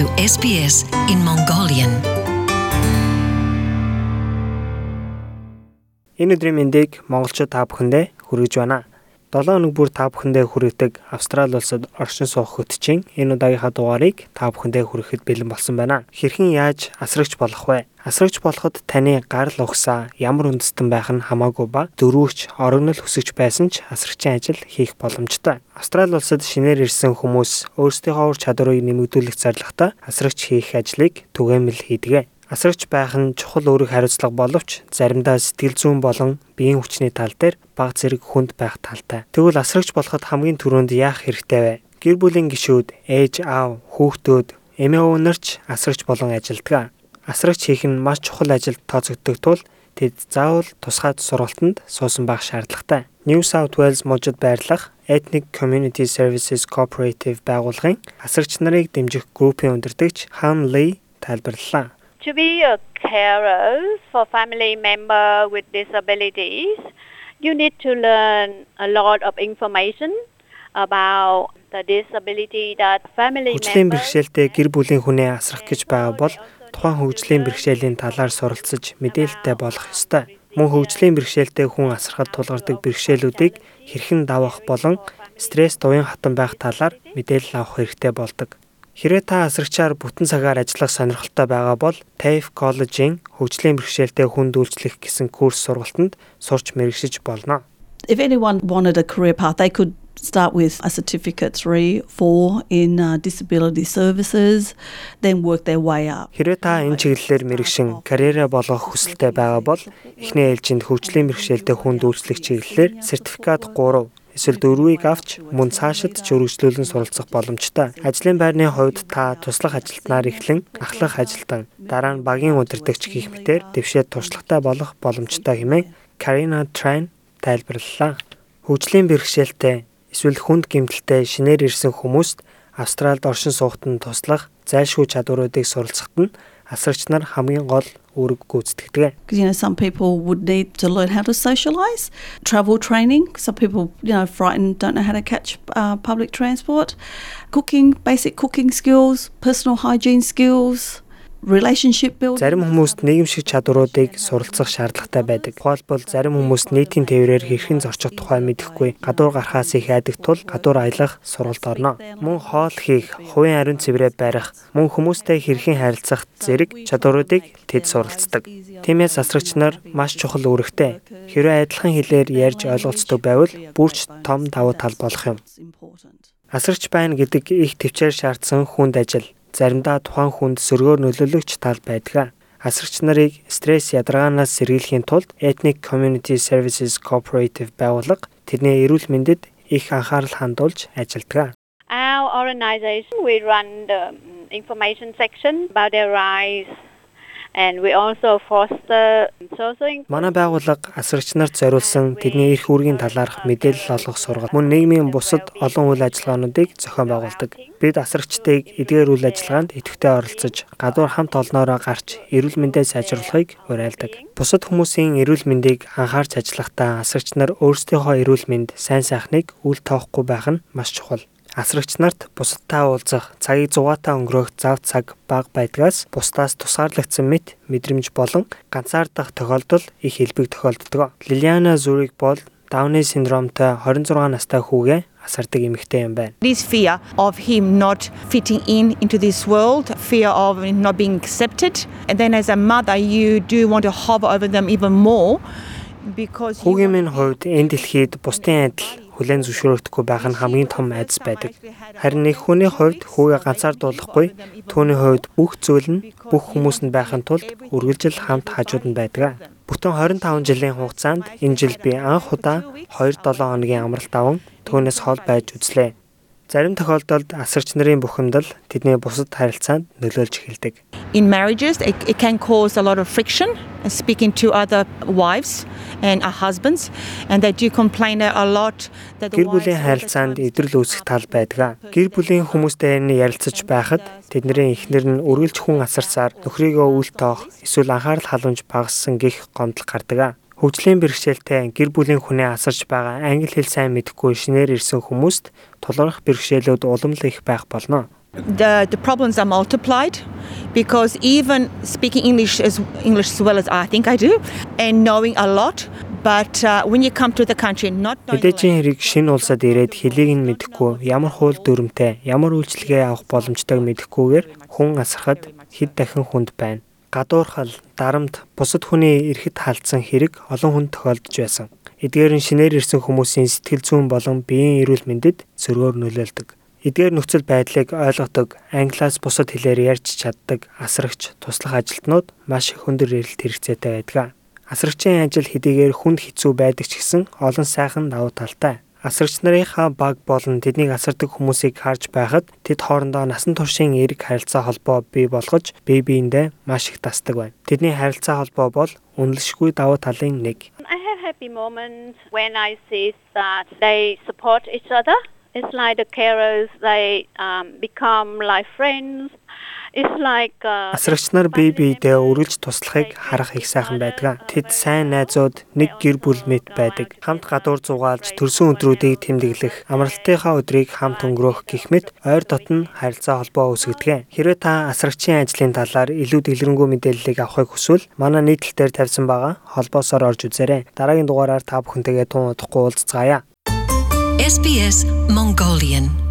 to SBS in Mongolian. Энэ өдрийн мэндийг монголчууд та бүхэндээ хүргэж байна. 7 өнөг бүр та бүхэндээ хүргэдэг Австрали улсад оршин суух хөтчийн энэ удаагийнхаа дугаарыг та бүхэндээ хүргэхэд бэлэн болсон байна. Хэрхэн яаж асрагч болох вэ? Асрагч болоход таны гарал угсаа ямар үндэстэн байх нь хамаагүй ба дөрвөгч орогнол хүсэж байсан ч асрагчийн ажил хийх боломжтой. Австрали улсад шинээр ирсэн хүмүүс өөрсдийнхөө ур чадварыг нэмэгдүүлэх зорилготой асрагч хийх ажлыг түгээмэл хийдэг. Асрагч байх нь чухал үүрэг хариуцлага боловч заримдаа сэтгэл зүйн болон биеийн хүчний тал дээр бага зэрэг хүнд байх талтай. Тэгвэл асрагч болоход хамгийн түрүүнд яах хэрэгтэй вэ? Гэр бүлийн гишүүд, ээж, аав, хүүхдүүд, эмээ өвнөрч асрагч болон ажилддаг. Асрагч хийх нь маш чухал ажилд тооцогддог тул тэд заавал тусгай сургалтанд суусан байх шаардлагатай. New South Wales мужид байрлах Ethnic Community Services Cooperative байгууллагын асрагч нарыг дэмжих группийн өндөртөгч Han Lee тайлбарллаа. To be a carer for family member with disabilities, you need to learn a lot of information about the disability that family Хөгжлийн бэрхшээлтэй гэр бүлийн хүнээ асрах гэж байгаа бол тухайн хөгжлийн бэрхшээлийн талаар суралцж мэдээлэлтэй болох ёстой. Мөн хөгжлийн бэрхшээлтэй хүн асрахад тулгардаг бэрхшээлүүдийг хэрхэн давах болон стресс дуян хатан байх талаар мэдээлэл авах хэрэгтэй болдог. Хэрвээ та асрагчаар бүтэн цагаар ажиллах сонирхолтой байгаа бол TAFE College-ийн хөгжлийн бэрхшээлтэй хүнд үйлчлэх гэсэн курс сургалтанд сурч мэрэгшиж болно. If anyone wanted a career path, they could start with a certificate 3 4 in uh, disability services then work their way up. Хэрвээ та энэ чиглэлээр мэрэгшин карьераа болгох хүсэлтэй байгаа бол эхний ээлжинд хөгжлийн бэрхшээлтэй хүнд үйлчлэх чиглэлээр сертификат 3 эсвэл дөрвийг авч мөн цаашид ч өргөжлүүлэн суралцах боломжтой. Ажлын байрны хувьд та туслах ажилтнаар эхлэн ахлах ажилтан дараа нь багийн удирдагч гих мэтэр дэвшээд туршлагатай болох боломжтой хэмээн Karina Train тайлбарллаа. Хөгжлийн бэрхшээлтэй эсвэл хүнд гэмтэлтэй шинээр ирсэн хүмүүст Австральд оршин суугт нь туслах зайлшгүй чадваруудыг суралцахад нь асарч нар хамгийн гол үүрэг гүйцэтгэдэг. You know some people would need to learn how to socialize, travel training. Some people, you know, frightened don't know how to catch uh, public transport. Cooking, basic cooking skills, personal hygiene skills, Relationship building. Зарим хүмүүст нийгэмшиг чадваруудыг суралцах шаардлагатай байдаг. Тухайлбал зарим хүмүүс нийтийн тээврээр хэрхэн зорчих тухай мэдэхгүй гадуур гарахаас их айдаг тул гадуур аялах сургалт орно. Мөн хоол хийх, хувийн ариун цэврээ барих, мөн хүмүүстэй хэрхэн харилцах зэрэг чадваруудыг тэд суралцдаг. Тиймээс асрагч нар маш чухал үүрэгтэй. Хэрвээ адилхан хэлээр ярьж ойлголцдог байвал бүрч том давуу тал болох юм. Асарч байна гэдэг их төвчээр шаардсан хүнд ажил заримдаа тухайн хүнд сөргөөр нөлөөлөгч тал байдаг. Асарч нарыг стресс ядаргаанаас сэргийлэхийн тулд Ethnic Community Services Cooperative байгууллага тэрний эрүүл мэндэд их анхаарал хандуулж ажилладаг. Our organization we run the information section about their rights and we also foster social Манай байгууллага асрагч нарт зориулсан тэдний эрх үүргийн талаарх мэдээлэл олгох сургалт мөн нийгмийн бусад олон үйл ажиллагаануудыг зохион байгуулдаг. Бид асрагчдыг эдгээр үйл ажиллагаанд идэвхтэй оролцож, гадуур хамт олноороо гарч эрүүл мэндээ сайжруулахыг уриалдаг. Бусад хүмүүсийн эрүүл мэндийг анхаарч ажиллахдаа асрагч нар өөрсдийнхөө эрүүл мэнд сайн сайхныг үл тоохгүй байх нь маш чухал. Асрагч нарт бусадтай уулзах, цагийг зугаатай өнгөрөөх зав цаг бага байдгаас бусдаас тусгаарлагдсан мэт мэдрэмж болон ганцаардах тохиолдол их хэлбэг тохиолддог. Лилиана Зүрик бол Дауны синдромтой 26 настай хүүгээ асардаг эмэгтэй юм байна. This fear of him not fitting in into this world, fear of not being accepted, and then as a mother you do want to hover over them even more Хүүгийн минь хувьд энэ дэлхийд бусдын адил хүлээн зөвшөөрөгдөхгүй байх нь хамгийн том айдас байдаг. Харин нэг хүний хувьд хүүгээ ганцаардуулахгүй түүний хувьд бүх зүйл нь бүх хүмүүсэнд байхын тулд үргэлжил хамт хажууд нь байдаг. Бүтэн 25 жилийн хугацаанд энэ жил би анх удаа 2-7 хоногийн амралт аван түүнээс хол байж үзлээ. Зарим тохиолдолд асарч нарын бухимдал тэдний бусад харилцаанд нөлөөлж эхэлдэг. in marriages it, it can cause a lot of friction uh, speaking to other wives and uh, husbands and they do complain a lot that Гэр бүлийн харилцаанд идрэл үүсэх тал байдаг. Гэр бүлийн хүмүүстэй ярилцаж байхад тэдний эхнэр нь үргэлж хүн асарсаар нөхрийгөө үл тоох эсвэл анхаарал халуунж багассан гих гомдол гардаг. Хөгжлийн бэрхшээлтэй гэр бүлийн хүнээ асарч байгаа англи хэл сайн мэдэхгүй шинээр ирсэн хүмүүст тулгарх бэрхшээлүүд улам л их байх болно. the the problems are multiplied because even speaking English as English as well as I think I do and knowing a lot but uh, when you come to the country not Мэдээжийн хэрэг шинэ улсад ирээд хэлийг нь мэдэхгүй, ямар хууль дүрмтэй, ямар үйлчлэгээ авах боломжтойг мэдэхгүйгээр хүн асархад хэд дахин хүнд байна. Гадуурхал, дарамт, бусад хүний эрхэд халдсан хэрэг олон хүнд тохиолдож байсан. Эдгээр нь шинээр ирсэн хүмүүсийн сэтгэл зүйн болон биеийн эрүүл мэндэд зөргөөр нөлөөлдөг. Эдгээр нөхцөл байдлыг ойлгодог, англиас бусад хэлээр ярьж чаддаг асрагч, туслах ажилтнууд маш их өндөр эрэлт хэрэгцээтэй байдаг. Асрагчийн ажил хэдийгээр хүнд хэцүү байдаг ч гэсэн олон сайхан давуу талтай. Асрагч нарынхаа баг болон тэднийг асардаг хүмүүсийг харж байхад тэд хоорондоо насан туршийн эерэг харилцаа холбоо бий болгож бие биендээ маш их тасдаг байна. Тэдний харилцаа холбоо бол үнэлшгүй давуу талын нэг. I have happy moments when I see that they support each other. It's like the carers, they um, become like friends. It's like uh, Асрагч нар бие биедээ өргөлж туслахыг харах их сайхан байдаг. Тэд сайн найзууд, нэг гэр бүл мэт байдаг. Хамт гадуур зугаалж төрсөн өдрүүдийг тэмдэглэх, амралтынхаа өдрийг хамт өнгөрөөх гэх мэт ойр дотн харилцаа холбоо үүсгэдэг. Хэрвээ та асрагчийн ажлын талаар илүү дэлгэрэнгүй мэдээллийг авахыг хүсвэл манай нийтлэлээр тавьсан байгаа холбоосоор орж үзээрэй. Дараагийн дугаараар та бүхэнтэйгээ тун удахгүй уулзцаая. SBS Mongolian